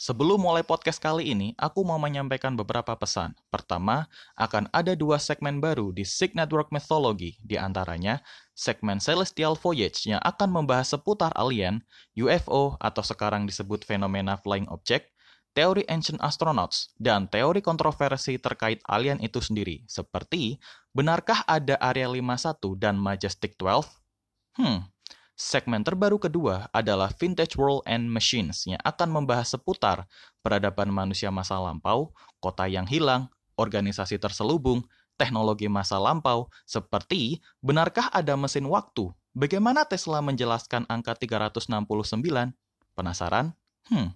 Sebelum mulai podcast kali ini, aku mau menyampaikan beberapa pesan. Pertama, akan ada dua segmen baru di Sig Network Mythology, di antaranya segmen Celestial Voyage yang akan membahas seputar alien, UFO atau sekarang disebut fenomena flying object, teori ancient astronauts, dan teori kontroversi terkait alien itu sendiri, seperti benarkah ada Area 51 dan Majestic 12? Hmm, Segmen terbaru kedua adalah Vintage World and Machines yang akan membahas seputar peradaban manusia masa lampau, kota yang hilang, organisasi terselubung, teknologi masa lampau, seperti benarkah ada mesin waktu? Bagaimana Tesla menjelaskan angka 369? Penasaran? Hmm.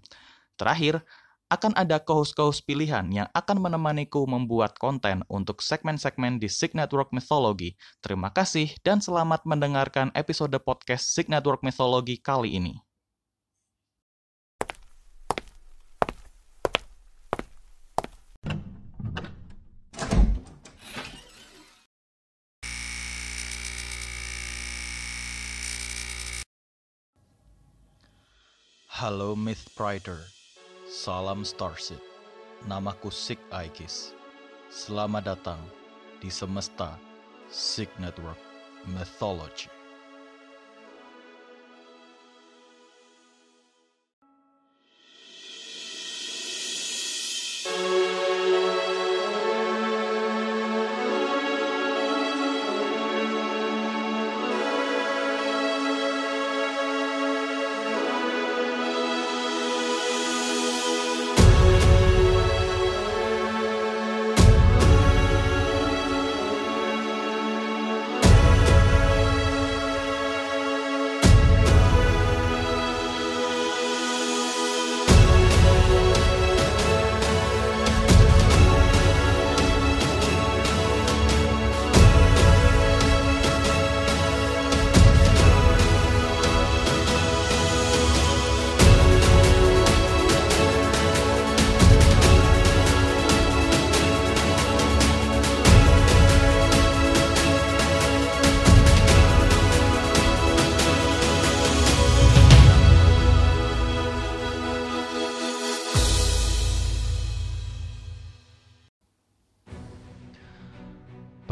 Terakhir, akan ada co-host pilihan yang akan menemaniku membuat konten untuk segmen-segmen di Sig Network Mythology. Terima kasih dan selamat mendengarkan episode podcast Sig Network Mythology kali ini. Halo Myth Prider. Salam Starship, namaku Sig Aikis. Selamat datang di semesta Sig Network Mythology.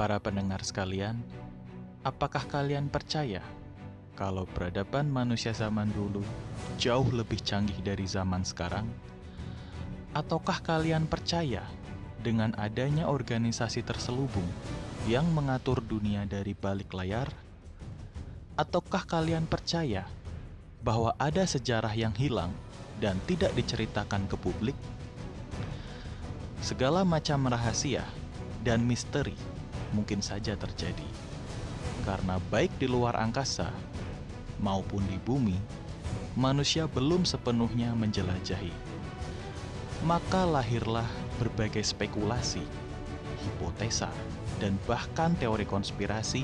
Para pendengar sekalian, apakah kalian percaya kalau peradaban manusia zaman dulu jauh lebih canggih dari zaman sekarang? Ataukah kalian percaya dengan adanya organisasi terselubung yang mengatur dunia dari balik layar? Ataukah kalian percaya bahwa ada sejarah yang hilang dan tidak diceritakan ke publik? Segala macam rahasia dan misteri mungkin saja terjadi. Karena baik di luar angkasa maupun di bumi, manusia belum sepenuhnya menjelajahi. Maka lahirlah berbagai spekulasi, hipotesa, dan bahkan teori konspirasi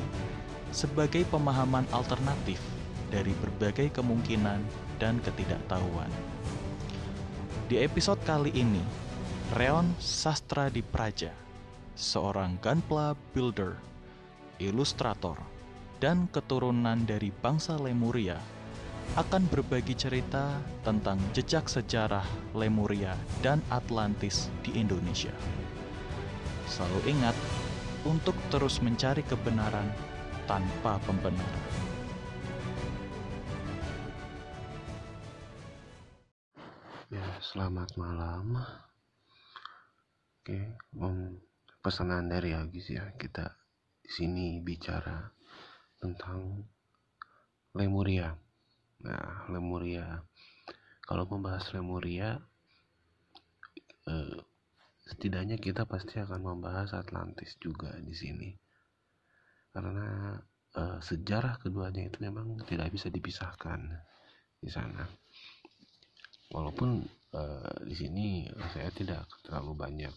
sebagai pemahaman alternatif dari berbagai kemungkinan dan ketidaktahuan. Di episode kali ini, Reon Sastra di Praja seorang gunpla builder, ilustrator, dan keturunan dari bangsa Lemuria akan berbagi cerita tentang jejak sejarah Lemuria dan Atlantis di Indonesia. Selalu ingat untuk terus mencari kebenaran tanpa pembenaran. Ya, selamat malam. Oke, um, pesanan dari Agis ya kita di sini bicara tentang Lemuria. Nah, Lemuria. Kalau membahas Lemuria, eh, setidaknya kita pasti akan membahas Atlantis juga di sini, karena eh, sejarah keduanya itu memang tidak bisa dipisahkan di sana. Walaupun eh, di sini saya tidak terlalu banyak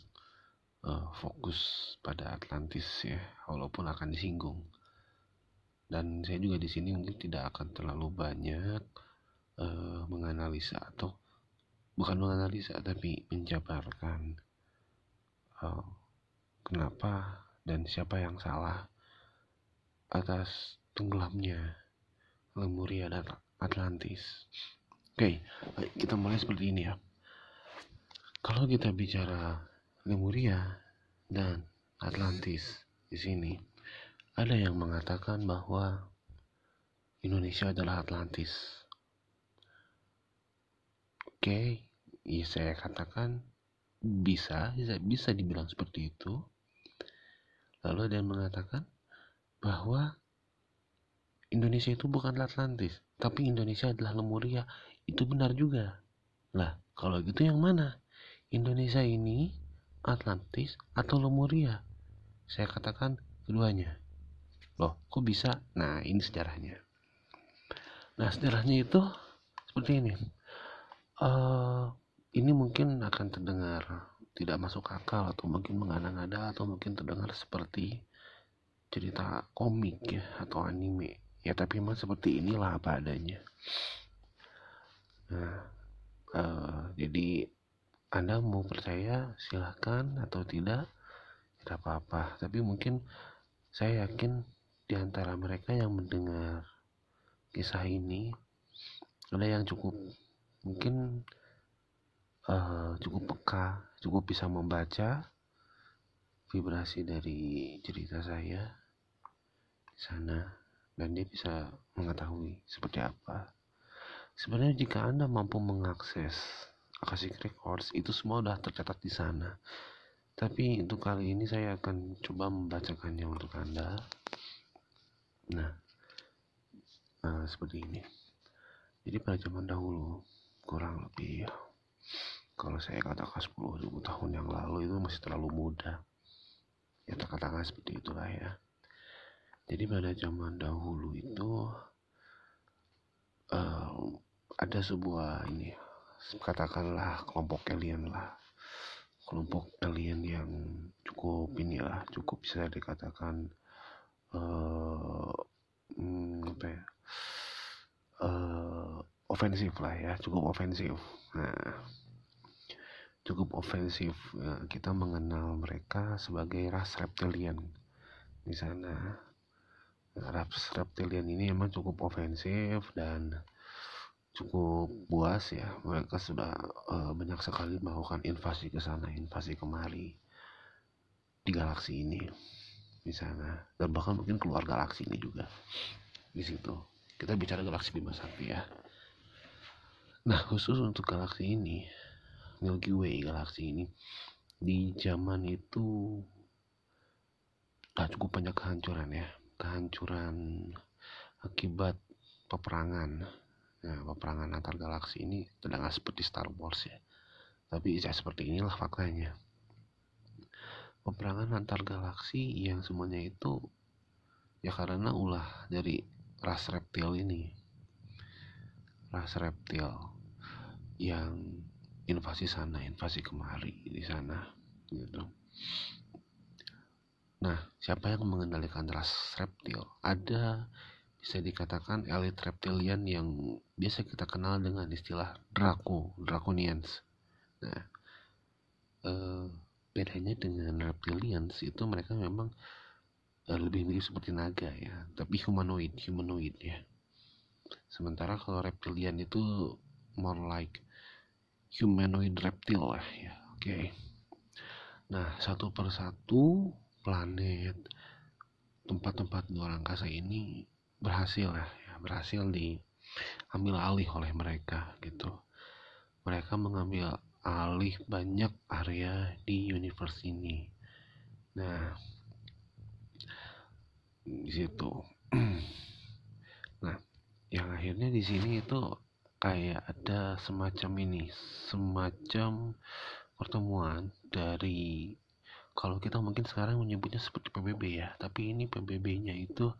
uh, fokus pada Atlantis ya, walaupun akan disinggung. Dan saya juga di sini mungkin tidak akan terlalu banyak uh, menganalisa atau bukan menganalisa tapi menjabarkan uh, kenapa dan siapa yang salah atas tenggelamnya Lemuria dan Atlantis. Oke, okay, kita mulai seperti ini ya. kalau kita bicara Lemuria dan Atlantis di sini ada yang mengatakan bahwa Indonesia adalah Atlantis. Oke, ya saya katakan bisa, bisa, bisa dibilang seperti itu. Lalu ada yang mengatakan bahwa Indonesia itu bukan Atlantis, tapi Indonesia adalah Lemuria. Itu benar juga. Lah, kalau gitu yang mana? Indonesia ini Atlantis atau Lemuria? Saya katakan keduanya. Loh, kok bisa? Nah, ini sejarahnya. Nah, sejarahnya itu seperti ini. Uh, ini mungkin akan terdengar tidak masuk akal atau mungkin mengada-ngada atau mungkin terdengar seperti cerita komik ya atau anime ya tapi emang seperti inilah apa adanya nah uh, jadi anda mau percaya silahkan. Atau tidak tidak apa-apa. Tapi mungkin saya yakin di antara mereka yang mendengar kisah ini ada yang cukup mungkin uh, cukup peka cukup bisa membaca vibrasi dari cerita saya di sana. Dan dia bisa mengetahui seperti apa. Sebenarnya jika Anda mampu mengakses Akashic Records itu semua sudah tercatat di sana. Tapi untuk kali ini saya akan coba membacakannya untuk Anda. Nah, uh, seperti ini. Jadi pada zaman dahulu kurang lebih kalau saya katakan 10 ribu tahun yang lalu itu masih terlalu muda ya katakan seperti itulah ya jadi pada zaman dahulu itu uh, ada sebuah ini katakanlah kelompok alien lah. Kelompok alien yang cukup inilah cukup bisa dikatakan uh, hmm, apa ya uh, ofensif lah ya cukup ofensif nah cukup ofensif ya, kita mengenal mereka sebagai ras reptilian di sana. Raps reptilian ini emang cukup ofensif dan cukup buas ya mereka sudah uh, banyak sekali melakukan invasi ke sana invasi kemari di galaksi ini di sana. Dan bahkan mungkin keluar galaksi ini juga di situ. Kita bicara galaksi Bima Sakti ya. Nah khusus untuk galaksi ini Milky Way galaksi ini di zaman itu tak cukup banyak kehancuran ya. Kehancuran akibat peperangan nah peperangan antar galaksi ini tidak seperti Star Wars ya. Tapi ya seperti inilah faktanya. Peperangan antar galaksi yang semuanya itu ya karena ulah dari ras reptil ini. Ras reptil yang invasi sana invasi kemari di sana gitu. Nah, siapa yang mengendalikan ras reptil? Ada bisa dikatakan elit reptilian yang biasa kita kenal dengan istilah Draco, Draconians. Nah, eh, bedanya dengan reptilians itu mereka memang eh, lebih mirip seperti naga ya, tapi humanoid, humanoid ya. Sementara kalau reptilian itu more like humanoid reptil lah ya, oke. Okay. Nah, satu persatu planet tempat-tempat luar angkasa ini berhasil ya, ya berhasil diambil alih oleh mereka gitu. Mereka mengambil alih banyak area di universe ini. Nah di situ. Nah yang akhirnya di sini itu kayak ada semacam ini semacam pertemuan dari kalau kita mungkin sekarang menyebutnya seperti PBB ya tapi ini PBB-nya itu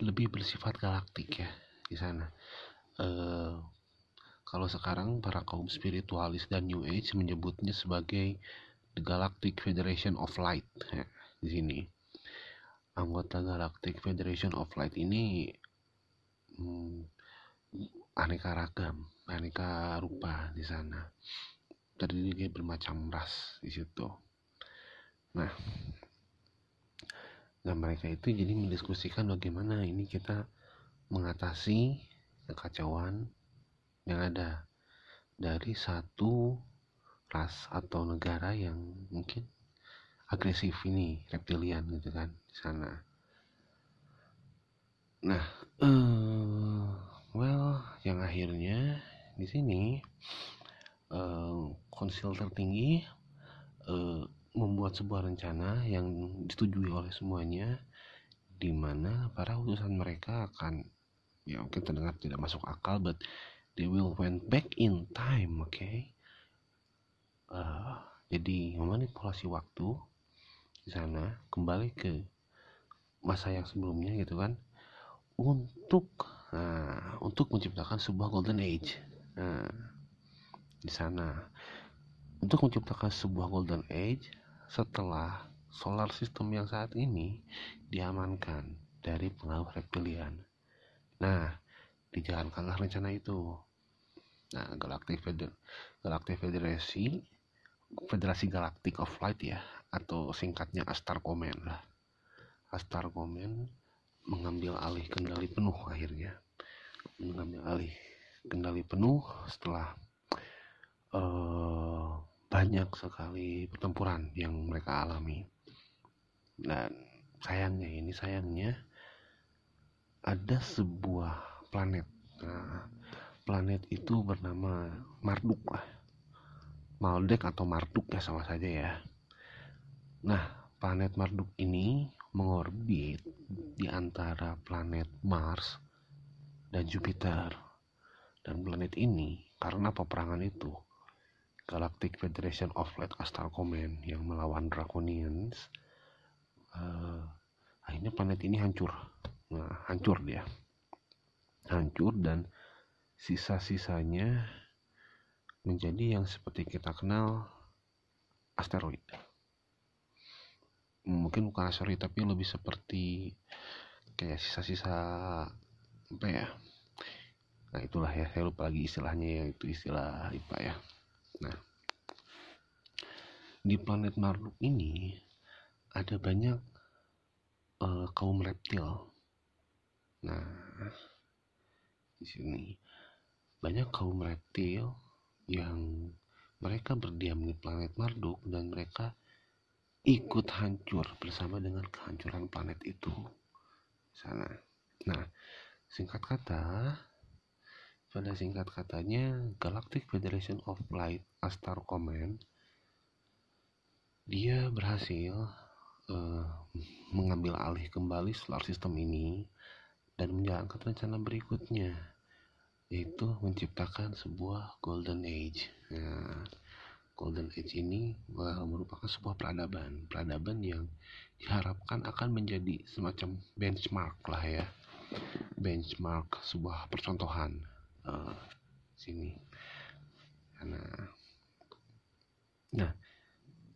lebih bersifat galaktik ya di sana. Uh, kalau sekarang para kaum spiritualis dan New Age menyebutnya sebagai The Galactic Federation of Light ya, di sini. Anggota Galactic Federation of Light ini hmm, aneka ragam aneka rupa di sana. Terdiri dari bermacam ras di situ. Nah, dan mereka itu jadi mendiskusikan bagaimana ini kita mengatasi kekacauan yang ada dari satu ras atau negara yang mungkin agresif ini reptilian gitu kan di sana. Nah uh, well yang akhirnya di sini uh, konsil tertinggi uh, membuat sebuah rencana yang disetujui oleh semuanya di mana para utusan mereka akan ya mungkin terdengar tidak masuk akal but they will went back in time oke okay? uh, jadi memanipulasi waktu di sana kembali ke masa yang sebelumnya gitu kan untuk nah, untuk menciptakan sebuah golden age nah, di sana untuk menciptakan sebuah golden age setelah solar system yang saat ini diamankan dari pengaruh reptilian Nah, dijalankanlah rencana itu. Nah, Galactic Feder Galactic Federasi Federasi Galactic of Light ya atau singkatnya Astar Command lah. Astar Command mengambil alih kendali penuh akhirnya. Mengambil alih kendali penuh setelah uh, banyak sekali pertempuran yang mereka alami. Dan sayangnya ini sayangnya ada sebuah planet. Nah, planet itu bernama Marduk lah. Maldek atau Marduk ya sama saja ya. Nah, planet Marduk ini mengorbit di antara planet Mars dan Jupiter. Dan planet ini karena peperangan itu Galactic Federation of Light Astral Command yang melawan Draconians uh, akhirnya planet ini hancur. Nah, hancur dia. Hancur dan sisa-sisanya menjadi yang seperti kita kenal asteroid. Mungkin bukan asteroid tapi lebih seperti kayak sisa-sisa apa ya? Nah itulah ya saya lupa lagi istilahnya ya itu istilah IPA ya nah di planet Marduk ini ada banyak uh, kaum reptil Nah, di sini banyak kaum reptil yang mereka berdiam di planet Marduk dan mereka ikut hancur bersama dengan kehancuran planet itu sana. Nah, singkat kata, pada singkat katanya Galactic Federation of Light Astar Command dia berhasil uh, mengambil alih kembali solar system ini dan menjalankan rencana berikutnya yaitu menciptakan sebuah golden age. Nah, golden age ini merupakan sebuah peradaban, peradaban yang diharapkan akan menjadi semacam benchmark lah ya, benchmark sebuah percontohan uh, sini. Nah, nah,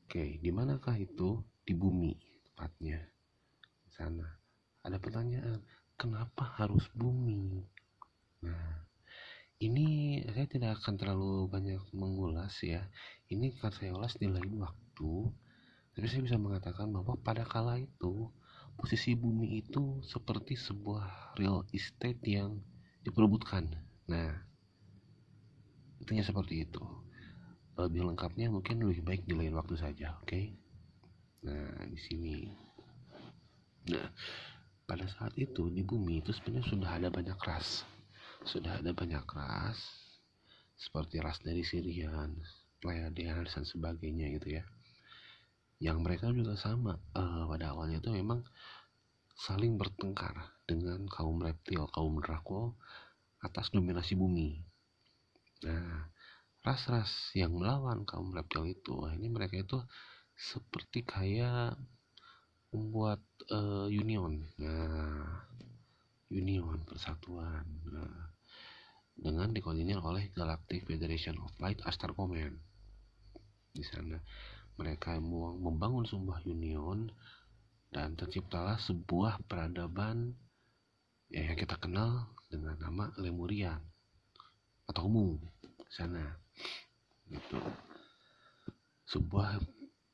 oke, okay, di manakah itu di bumi tepatnya sana? Ada pertanyaan, kenapa harus bumi? Nah, ini saya tidak akan terlalu banyak mengulas ya. Ini akan saya ulas di lain waktu. Tapi saya bisa mengatakan bahwa pada kala itu posisi bumi itu seperti sebuah real estate yang diperebutkan. Nah, intinya seperti itu. Lebih lengkapnya mungkin lebih baik di lain waktu saja, oke? Okay? Nah, di sini. Nah, pada saat itu di bumi itu sebenarnya sudah ada banyak ras sudah ada banyak ras seperti ras dari Sirian, Pleiadian dan sebagainya gitu ya yang mereka juga sama uh, pada awalnya itu memang saling bertengkar dengan kaum reptil kaum Draco atas dominasi bumi. Nah ras-ras yang melawan kaum reptil itu ini mereka itu seperti kayak membuat uh, union. Nah union persatuan. Nah, dengan dikoordinir oleh Galactic Federation of Light Astar Command. Di sana mereka membangun sebuah union dan terciptalah sebuah peradaban ya, yang kita kenal dengan nama Lemurian atau Mu sana. Itu sebuah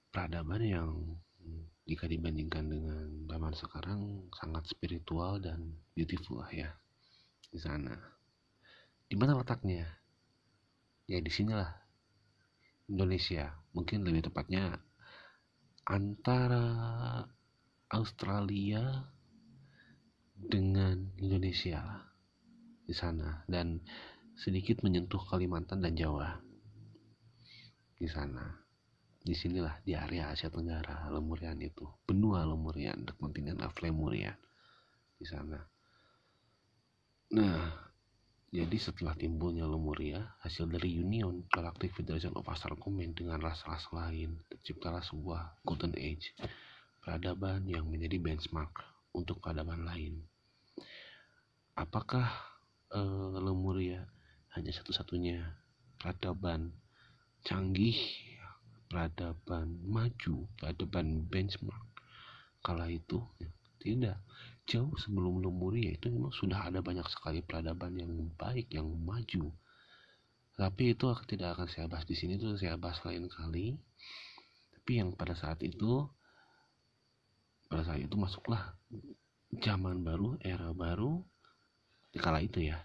peradaban yang jika dibandingkan dengan zaman sekarang sangat spiritual dan beautiful lah ya di sana. Di mana letaknya? Ya di sinilah Indonesia. Mungkin lebih tepatnya antara Australia dengan Indonesia di sana dan sedikit menyentuh Kalimantan dan Jawa di sana. Di sinilah di area Asia Tenggara Lemurian itu. Benua Lemurian the continent of di sana. Nah jadi setelah timbulnya Lemuria, hasil dari Union Galactic Federation of Astral Command dengan ras-ras lain, terciptalah sebuah Golden Age, peradaban yang menjadi benchmark untuk peradaban lain. Apakah uh, Lemuria hanya satu-satunya. Peradaban canggih, peradaban maju, peradaban benchmark? Kala itu, tidak. Jauh sebelum Lemuria itu memang sudah ada banyak sekali peradaban yang baik yang maju. Tapi itu tidak akan saya bahas di sini itu saya bahas lain kali. Tapi yang pada saat itu pada saat itu masuklah zaman baru era baru di kala itu ya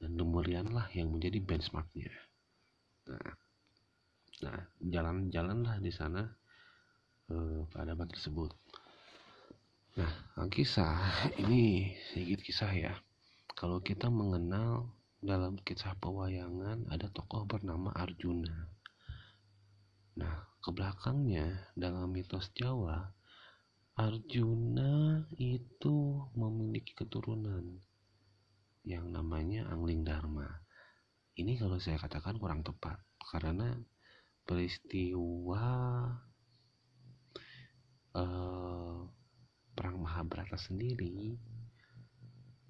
dan Lemurian lah yang menjadi benchmarknya nah nah jalan-jalanlah di sana eh, peradaban tersebut Nah, kisah ini sedikit kisah ya. Kalau kita mengenal dalam kisah pewayangan ada tokoh bernama Arjuna. Nah, ke belakangnya dalam mitos Jawa, Arjuna itu memiliki keturunan yang namanya Angling Dharma. Ini kalau saya katakan kurang tepat karena peristiwa uh, perang Mahabharata sendiri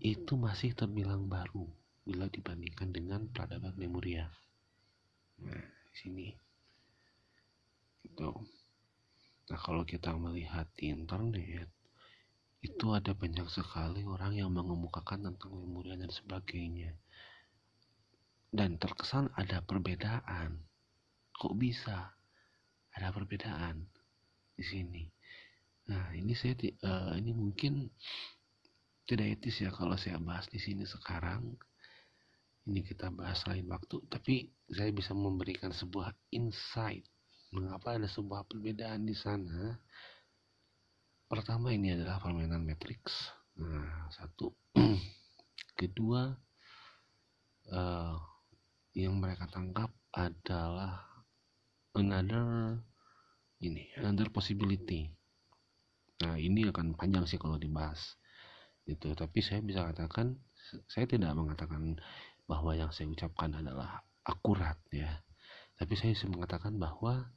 itu masih terbilang baru bila dibandingkan dengan peradaban Lemuria. Nah, di sini itu. Nah, kalau kita melihat di internet itu ada banyak sekali orang yang mengemukakan tentang Lemuria dan sebagainya. Dan terkesan ada perbedaan. Kok bisa ada perbedaan di sini? Nah, ini saya uh, ini mungkin tidak etis ya kalau saya bahas di sini sekarang. Ini kita bahas lain waktu, tapi saya bisa memberikan sebuah insight mengapa ada sebuah perbedaan di sana. Pertama ini adalah permainan matrix. Nah, satu. Kedua, uh, yang mereka tangkap adalah another ini, another possibility Nah ini akan panjang sih kalau dibahas gitu. Tapi saya bisa katakan saya tidak mengatakan bahwa yang saya ucapkan adalah akurat ya. Tapi saya bisa mengatakan bahwa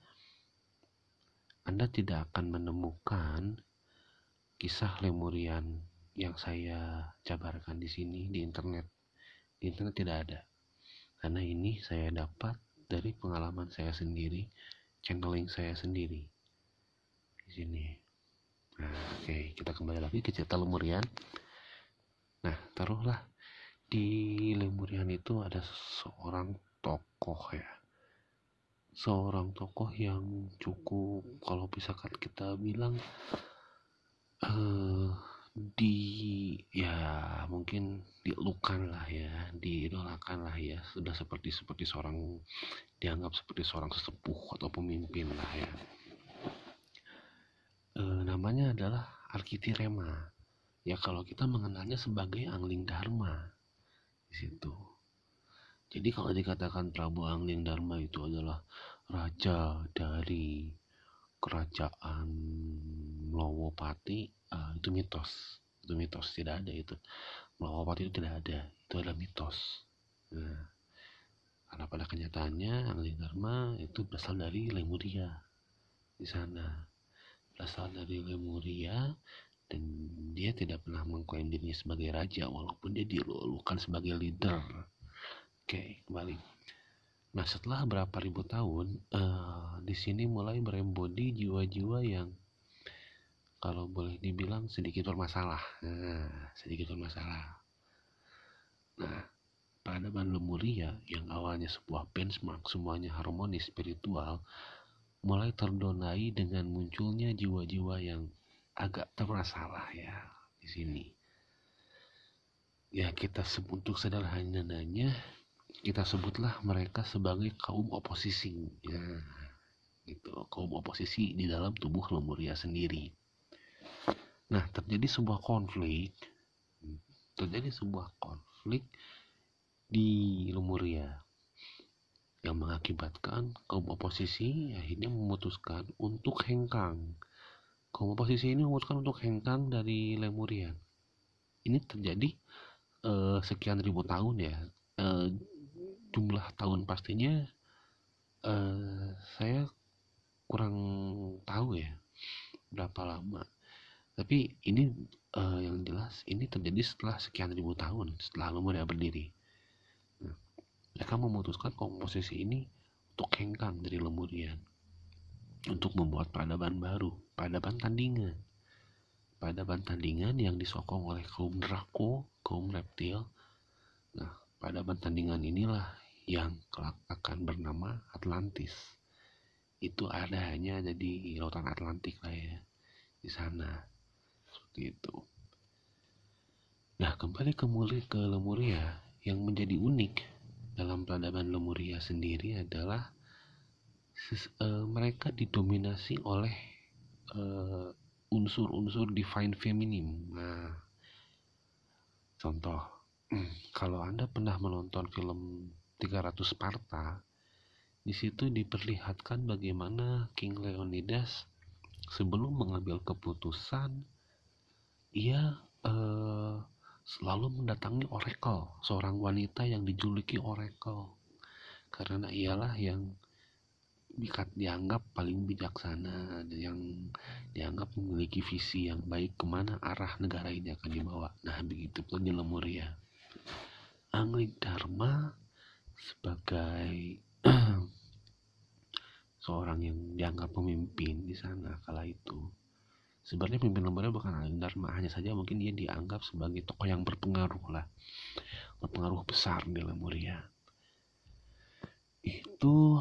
Anda tidak akan menemukan kisah Lemurian yang saya jabarkan di sini di internet. Di internet tidak ada. Karena ini saya dapat dari pengalaman saya sendiri, channeling saya sendiri. Di sini. Nah, oke, okay. kita kembali lagi ke cerita Lemurian. Nah, taruhlah di Lemurian itu ada seorang tokoh ya. Seorang tokoh yang cukup kalau misalkan kita bilang uh, di ya mungkin dilukan lah ya diidolakan lah ya sudah seperti seperti seorang dianggap seperti seorang sesepuh atau pemimpin lah ya e, namanya adalah Arkitirema. Ya kalau kita mengenalnya sebagai Angling Dharma di situ. Jadi kalau dikatakan Prabu Angling Dharma itu adalah raja dari kerajaan Mlowopati, uh, itu mitos. Itu mitos, tidak ada itu. Mlowopati itu tidak ada, itu adalah mitos. Nah, karena pada kenyataannya Angling Dharma itu berasal dari Lemuria di sana berasal dari Lemuria dan dia tidak pernah mengklaim dirinya sebagai raja walaupun dia dilulukan sebagai leader. Oke, kembali. Nah, setelah berapa ribu tahun, uh, di sini mulai berembodi jiwa-jiwa yang kalau boleh dibilang sedikit bermasalah. Nah, sedikit bermasalah. Nah, peradaban Lemuria yang awalnya sebuah benchmark semuanya harmonis spiritual mulai terdonai dengan munculnya jiwa-jiwa yang agak termasalah ya di sini. Ya kita sebut untuk sederhananya kita sebutlah mereka sebagai kaum oposisi. Ya. Gitu kaum oposisi di dalam tubuh Lemuria sendiri. Nah terjadi sebuah konflik. Terjadi sebuah konflik di Lemuria yang mengakibatkan kaum oposisi akhirnya memutuskan untuk hengkang. Kaum oposisi ini memutuskan untuk hengkang dari Lemuria. Ini terjadi uh, sekian ribu tahun ya. Uh, jumlah tahun pastinya uh, saya kurang tahu ya berapa lama. Tapi ini uh, yang jelas ini terjadi setelah sekian ribu tahun setelah Lemuria berdiri. Nah, mereka memutuskan komposisi ini untuk hengkang dari Lemurian untuk membuat peradaban baru peradaban tandingan. Peradaban tandingan yang disokong oleh kaum Draco kaum reptil. Nah peradaban tandingan inilah yang kelak akan bernama Atlantis. Itu ada hanya ada di lautan Atlantik lah ya di sana. Seperti itu. Nah kembali ke ke Lemuria. Yang menjadi unik dalam peradaban Lemuria sendiri adalah uh, mereka didominasi oleh uh, unsur-unsur divine feminine. Nah Contoh, kalau Anda pernah menonton film 300 Sparta, di situ diperlihatkan bagaimana King Leonidas sebelum mengambil keputusan, ia eh, selalu mendatangi Oracle, seorang wanita yang dijuluki Oracle, karena ialah yang dianggap paling bijaksana yang dianggap memiliki visi yang baik ke mana arah negara ini akan dibawa. Nah begitu pun di Anglik Dharma sebagai seorang yang dianggap pemimpin di sana kala itu. Sebenarnya pemimpin Lemuria bukan Anglik Dharma hanya saja mungkin dia dianggap sebagai tokoh yang berpengaruh lah. Berpengaruh besar di Lemuria itu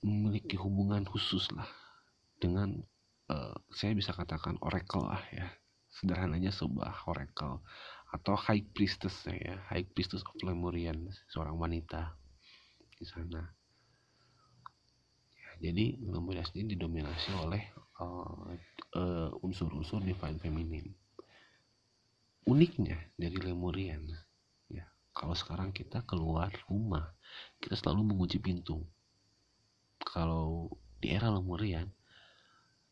memiliki hubungan khusus lah dengan uh, saya bisa katakan oracle lah ya. Sederhananya sebuah oracle atau high priestess ya high priestess of Lemurian seorang wanita di sana. Ya, jadi Lemuria sendiri didominasi oleh uh, uh, unsur-unsur divine feminine. Uniknya dari Lemurian ya. Kalau sekarang kita keluar rumah kita selalu mengunci pintu. Kalau di era Lemurian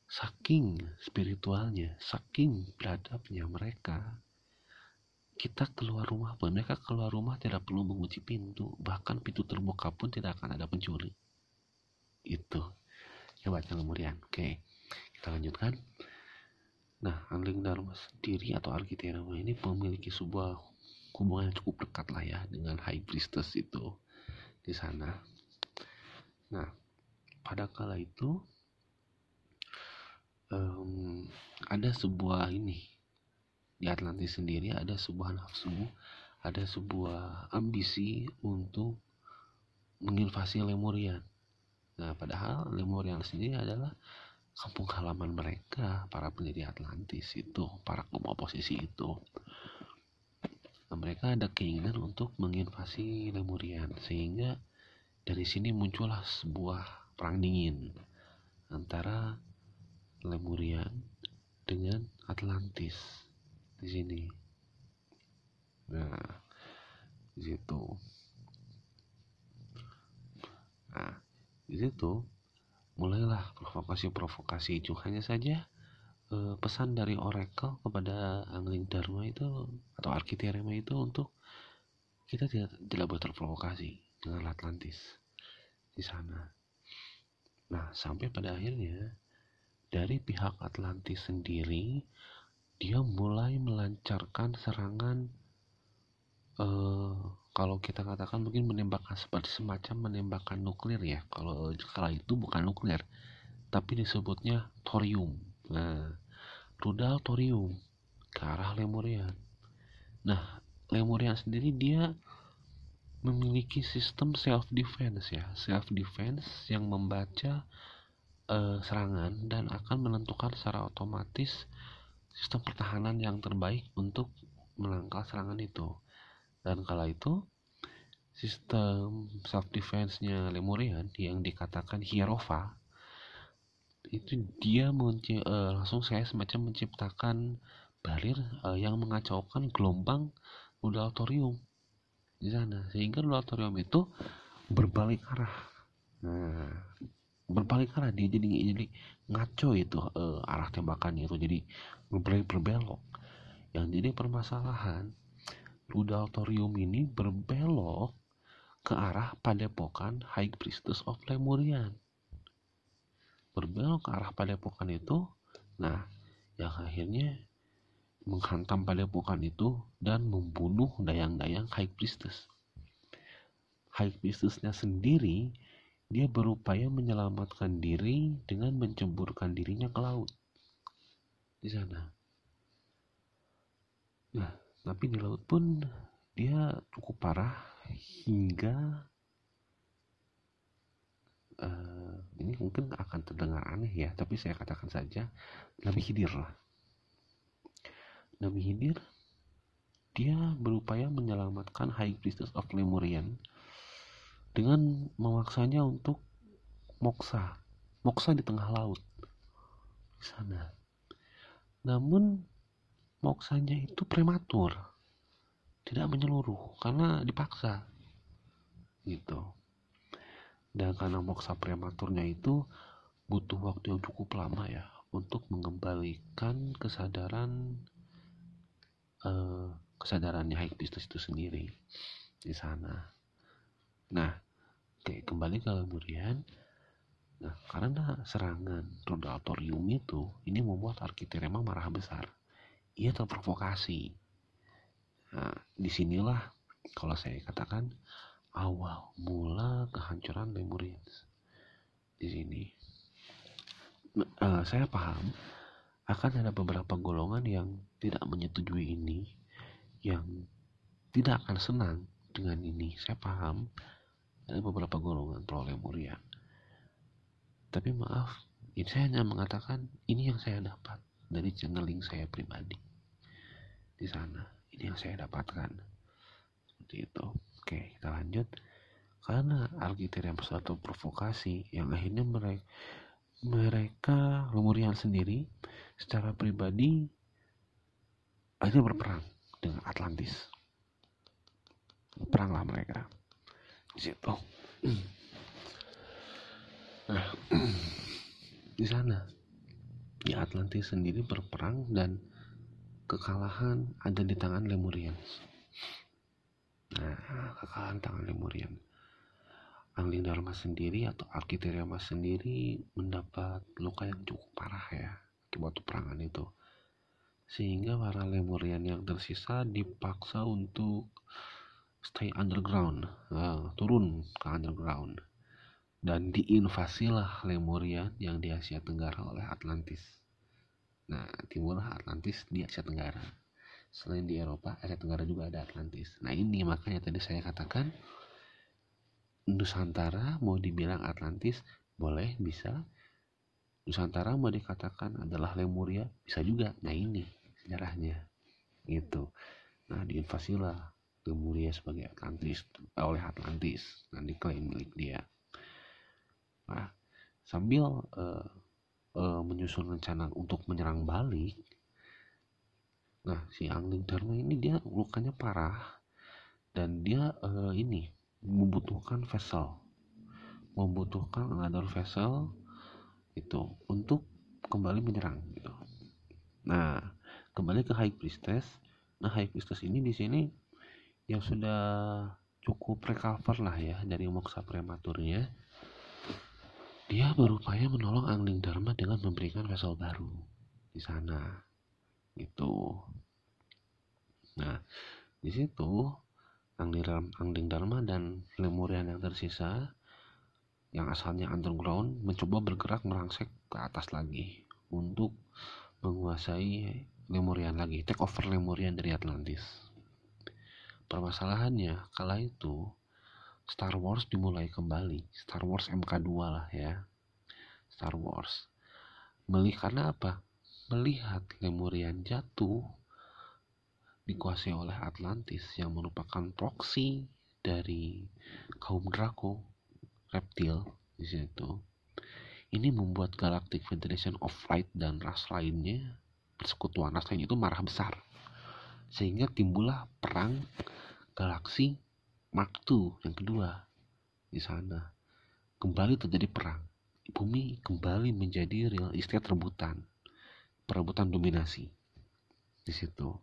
saking spiritualnya saking beradabnya mereka kita keluar rumah pun mereka keluar rumah tidak perlu mengunci pintu. Bahkan pintu terbuka pun tidak akan ada pencuri. Itu. Hebatnya Lemurian oke kita lanjutkan. Nah Angling Dharma sendiri atau Arkiterama ini memiliki sebuah hubungan yang cukup dekat lah ya dengan High Priestess itu di sana. Nah pada kala itu um, ada sebuah ini di Atlantis sendiri ada sebuah nafsu ada sebuah ambisi untuk menginvasi Lemurian. Nah padahal Lemurian sendiri adalah kampung halaman mereka para pendiri Atlantis itu para kaum oposisi itu. Nah, mereka ada keinginan untuk menginvasi Lemurian sehingga dari sini muncullah sebuah perang dingin antara Lemurian dengan Atlantis di sini. Nah, di situ. Nah, di situ mulailah provokasi-provokasi itu hanya saja eh, pesan dari Oracle kepada Angling Dharma itu atau Arkiterema itu untuk kita tidak tidak boleh terprovokasi dengan Atlantis di sana. Nah, sampai pada akhirnya dari pihak Atlantis sendiri dia mulai melancarkan serangan uh, kalau kita katakan mungkin menembakkan seperti semacam menembakkan nuklir ya. Kalau kala itu bukan nuklir, tapi disebutnya thorium. Nah, rudal thorium ke arah Lemurian. Nah, Lemurian sendiri dia memiliki sistem self defense ya self defense yang membaca uh, serangan dan akan menentukan secara otomatis sistem pertahanan yang terbaik untuk menangkal serangan itu. Dan kala itu sistem self defense-nya Lemurian yang dikatakan Hierova itu dia menci- uh, langsung saya semacam menciptakan barir uh, yang mengacaukan gelombang nudautorium di sana. Sehingga nudautorium itu berbalik arah. Nah berbalik arah dia jadi jadi ngaco itu uh, arah tembakannya itu jadi berbalik berbelok yang jadi permasalahan Rudaltorium ini berbelok ke arah padepokan High Priestess of Lemurian. Berbelok ke arah padepokan itu, nah, yang akhirnya menghantam padepokan itu dan membunuh dayang-dayang High Priestess. High Priestessnya sendiri, dia berupaya menyelamatkan diri dengan mencemburkan dirinya ke laut. Di sana. Nah, tapi di laut pun dia cukup parah hingga uh, ini mungkin akan terdengar aneh ya tapi saya katakan saja Nabi Khidir lah Nabi Khidir dia berupaya menyelamatkan High Priestess of Lemurian dengan memaksanya untuk moksa moksa di tengah laut di sana. Namun moksanya itu prematur tidak menyeluruh karena dipaksa gitu. Dan karena moksa prematurnya itu butuh waktu yang cukup lama ya untuk mengembalikan kesadaran uh, kesadarannya high itu sendiri di sana. Nah oke kembali ke Lemurian nah karena serangan Rodatorium itu ini membuat Arkiterema marah besar ia terprovokasi Nah, di sinilah kalau saya katakan awal mula kehancuran Lemurians di sini. Uh, saya paham akan ada beberapa golongan yang tidak menyetujui ini, yang tidak akan senang dengan ini. Saya paham ada beberapa golongan pro Lemuria. Tapi maaf, ini saya hanya mengatakan ini yang saya dapat dari channeling saya pribadi. Di sana ini yang saya dapatkan. Seperti itu. Oke kita lanjut. Karena yang suatu provokasi yang akhirnya mereka mereka Lemurian sendiri secara pribadi akhirnya berperang dengan Atlantis. Peranglah mereka di nah di sana di Atlantis sendiri berperang dan kekalahan ada di tangan Lemurians. Nah, kekalahan tangan Lemurian. Angling Dharma sendiri atau Arkiterema sendiri mendapat luka yang cukup parah ya akibat peperangan itu. Sehingga para Lemurian yang tersisa dipaksa untuk stay underground, uh, turun ke underground. Dan diinvasilah Lemuria yang di Asia Tenggara oleh Atlantis. Nah, timurlah Atlantis di Asia Tenggara. Selain di Eropa, Asia Tenggara juga ada Atlantis. Nah, ini makanya tadi saya katakan Nusantara mau dibilang Atlantis boleh bisa. Nusantara mau dikatakan adalah Lemuria bisa juga. Nah, ini sejarahnya. Gitu. Nah, diinvasilah Lemuria sebagai Atlantis oleh Atlantis. Nah, diklaim milik dia. Nah, sambil uh, uh, menyusun rencana untuk menyerang balik nah si Angling Dharma ini dia lukanya parah dan dia uh, ini membutuhkan vessel membutuhkan another vessel itu untuk kembali menyerang gitu nah kembali ke High Priestess nah High Priestess ini di sini yang sudah cukup recover lah ya dari moksa prematurnya dia berupaya menolong Angling Dharma dengan memberikan vessel baru di sana. Gitu. Nah, di situ Angling Dharma dan Lemurian yang tersisa yang asalnya underground mencoba bergerak merangsek ke atas lagi untuk menguasai Lemurian lagi, take over Lemurian dari Atlantis. Permasalahannya, kala itu Star Wars dimulai kembali. Star Wars MK2 lah ya. Star Wars. Melihat karena apa? Melihat Lemurian jatuh dikuasai oleh Atlantis yang merupakan proksi dari kaum Draco reptil di situ. Ini membuat Galactic Federation of Light dan ras lainnya persekutuan ras lain itu marah besar sehingga timbullah perang galaksi Mark II yang kedua di sana. Kembali terjadi perang. Bumi kembali menjadi real estate rebutan. Perebutan dominasi. Di situ.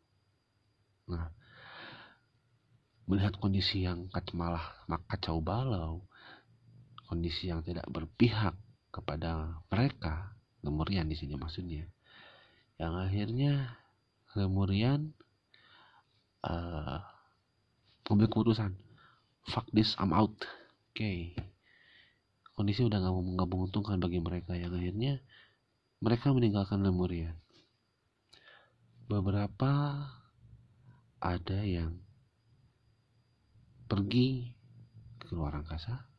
Nah melihat kondisi yang malah kacau balau kondisi yang tidak berpihak kepada mereka Lemurian di sini maksudnya yang akhirnya Lemurian uh, mengambil keputusan. Fuck this I'm out. Oke. Okay. kondisi udah gak, gak menguntungkan bagi mereka yang akhirnya mereka meninggalkan Lemuria. Beberapa ada yang pergi ke luar angkasa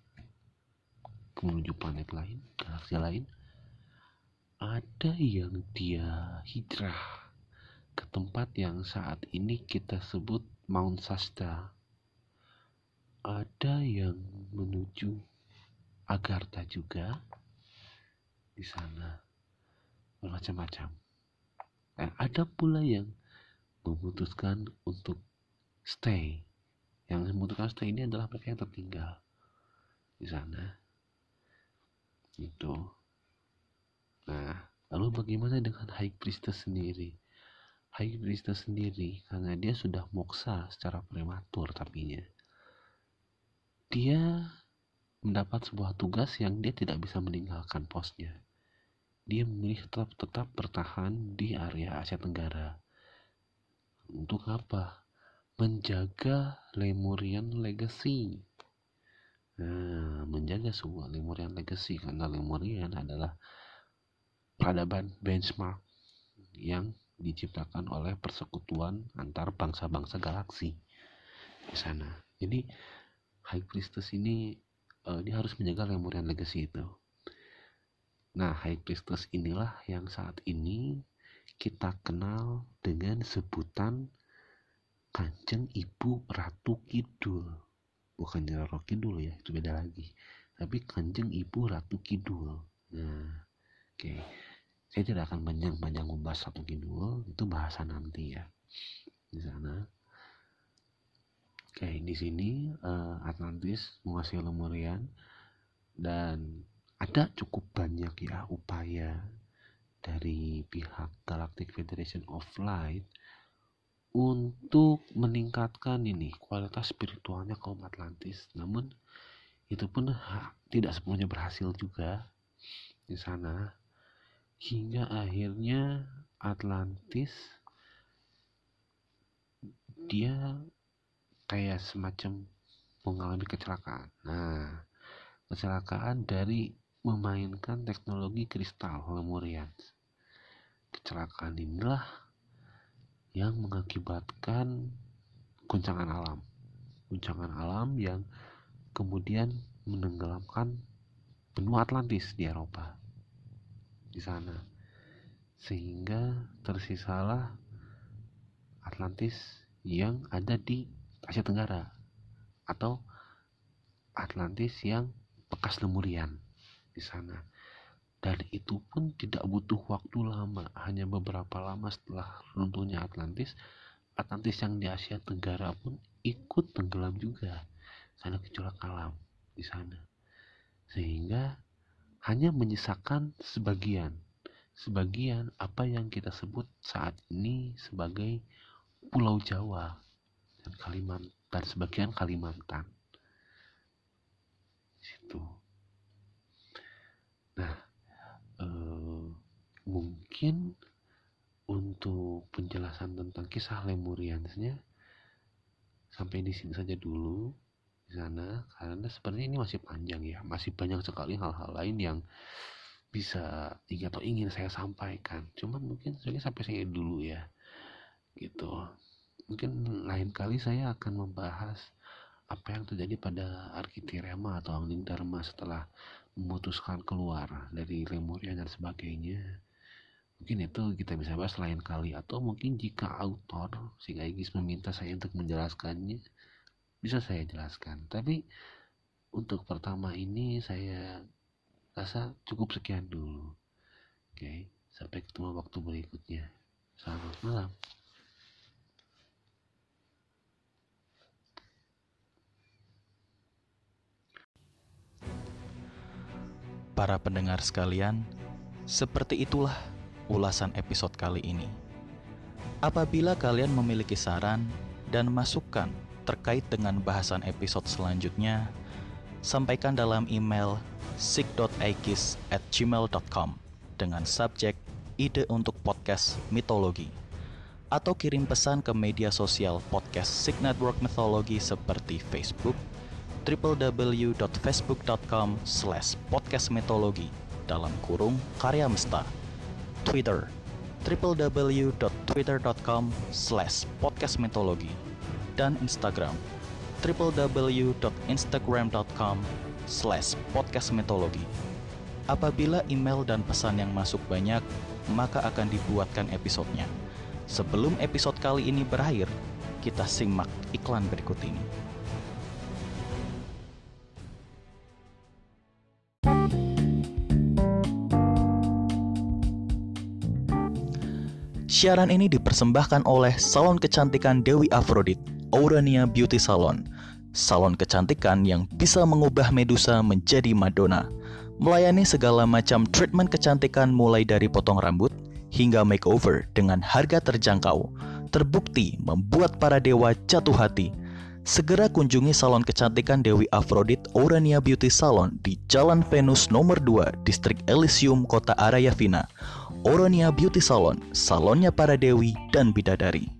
menuju planet lain galaksi lain. Ada yang dia hijrah ke tempat yang saat ini kita sebut Mount Sasta ada yang menuju Agartha juga di sana bermacam-macam. Dan ada pula yang memutuskan untuk stay. Yang memutuskan stay ini adalah mereka yang tertinggal di sana. Itu nah lalu bagaimana dengan High Priestess sendiri High Priestess sendiri karena dia sudah moksa secara prematur tapinya dia mendapat sebuah tugas yang dia tidak bisa meninggalkan posnya. Dia memilih tetap tetap bertahan di area Asia Tenggara. Untuk apa? Menjaga Lemurian Legacy. Nah, menjaga sebuah Lemurian Legacy karena Lemurian adalah peradaban benchmark yang diciptakan oleh persekutuan antar bangsa-bangsa galaksi di sana. Jadi High Priestess ini uh, dia harus menjaga Lemurian Legacy itu. Nah, High Priestess inilah yang saat ini kita kenal dengan sebutan Kanjeng Ibu Ratu Kidul. Bukan Roro Kidul ya, itu beda lagi. Tapi Kanjeng Ibu Ratu Kidul. Nah, oke. Okay. Saya tidak akan panjang-panjang membahas Ratu Kidul, itu bahasa nanti ya. Di sana. Oke, di sini uh, Atlantis menguasai Lemurian dan ada cukup banyak ya upaya dari pihak Galactic Federation of Light untuk meningkatkan ini kualitas spiritualnya kaum Atlantis. Namun itu pun tidak semuanya berhasil juga di sana hingga akhirnya Atlantis dia kayak semacam mengalami kecelakaan. Nah, kecelakaan dari memainkan teknologi kristal Lemurian. Kecelakaan inilah yang mengakibatkan guncangan alam. Guncangan alam yang kemudian menenggelamkan benua Atlantis di Eropa. Di sana. Sehingga tersisalah Atlantis yang ada di Asia Tenggara atau Atlantis yang bekas lemurian di sana. Dan itu pun tidak butuh waktu lama hanya beberapa lama setelah runtuhnya Atlantis. Atlantis yang di Asia Tenggara pun ikut tenggelam juga. Karena gejolak alam di sana. Sehingga hanya menyisakan sebagian sebagian apa yang kita sebut saat ini sebagai Pulau Jawa dan Kalimantan sebagian Kalimantan. Situ. Nah eh, mungkin untuk penjelasan tentang kisah Lemuriansnya sampai di sini saja dulu di sana karena sebenarnya ini masih panjang ya. Masih banyak sekali hal-hal lain yang bisa ingin atau ingin saya sampaikan. Cuman mungkin saya sampai saya dulu ya gitu. Mungkin lain kali saya akan membahas apa yang terjadi pada Arkitirema atau Angling Dharma setelah memutuskan keluar dari Lemuria dan sebagainya. Mungkin itu kita bisa bahas lain kali. Atau mungkin jika autor si Gaigis meminta saya untuk menjelaskannya bisa saya jelaskan tapi untuk pertama ini saya rasa cukup sekian dulu. Oke sampai ketemu waktu berikutnya. Selamat malam. Para pendengar sekalian, seperti itulah ulasan episode kali ini. Apabila kalian memiliki saran dan masukan terkait dengan bahasan episode selanjutnya, sampaikan dalam email gmail.com dengan subjek ide untuk podcast mitologi atau kirim pesan ke media sosial podcast Sig Network Mythology seperti Facebook, www.facebook.com slash podcastmetologi dalam kurung karya mesta Twitter www.twitter.com slash podcastmetologi dan Instagram www.instagram.com slash podcastmetologi Apabila email dan pesan yang masuk banyak, maka akan dibuatkan episodenya. Sebelum episode kali ini berakhir, kita simak iklan berikut ini. Siaran ini dipersembahkan oleh Salon Kecantikan Dewi Afrodit, Aurania Beauty Salon. Salon kecantikan yang bisa mengubah Medusa menjadi Madonna. Melayani segala macam treatment kecantikan mulai dari potong rambut hingga makeover dengan harga terjangkau. Terbukti membuat para dewa jatuh hati. Segera kunjungi salon kecantikan Dewi Afrodit Aurania Beauty Salon di Jalan Venus nomor 2, Distrik Elysium, Kota Arayavina. Oronia Beauty Salon, salonnya para dewi dan bidadari.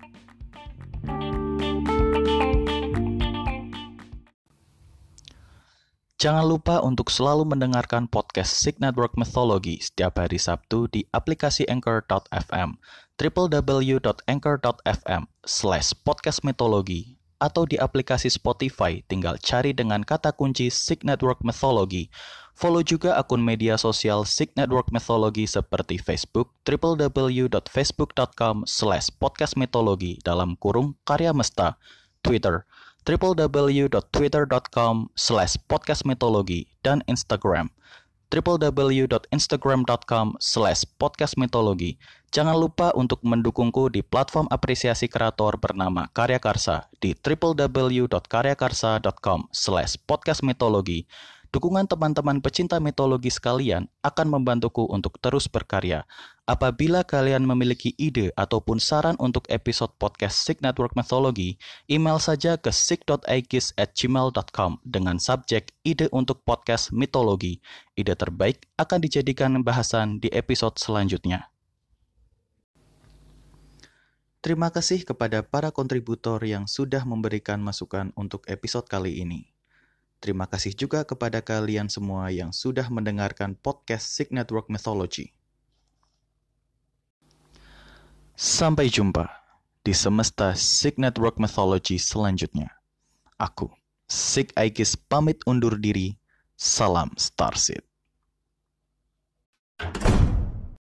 Jangan lupa untuk selalu mendengarkan podcast Sig Network Mythology setiap hari Sabtu di aplikasi Anchor.fm, www.anchor.fm slash podcast atau di aplikasi Spotify tinggal cari dengan kata kunci Sig Network Mythology. Follow juga akun media sosial Sig Network Mythology seperti Facebook www.facebook.com slash podcastmythology dalam kurung karya mesta, Twitter www.twitter.com slash podcastmythology dan Instagram www.instagram.com slash podcastmythology. Jangan lupa untuk mendukungku di platform apresiasi kreator bernama Karya Karsa di www.karyakarsa.com slash podcastmythology. Dukungan teman-teman pecinta mitologi sekalian akan membantuku untuk terus berkarya. Apabila kalian memiliki ide ataupun saran untuk episode podcast Sig Network Mythology, email saja ke sig.aikis at gmail.com dengan subjek ide untuk podcast mitologi. Ide terbaik akan dijadikan bahasan di episode selanjutnya. Terima kasih kepada para kontributor yang sudah memberikan masukan untuk episode kali ini. Terima kasih juga kepada kalian semua yang sudah mendengarkan podcast Sig Network Mythology. Sampai jumpa di semesta Sig Network Mythology selanjutnya. Aku, Sig Aikis pamit undur diri. Salam Starseed.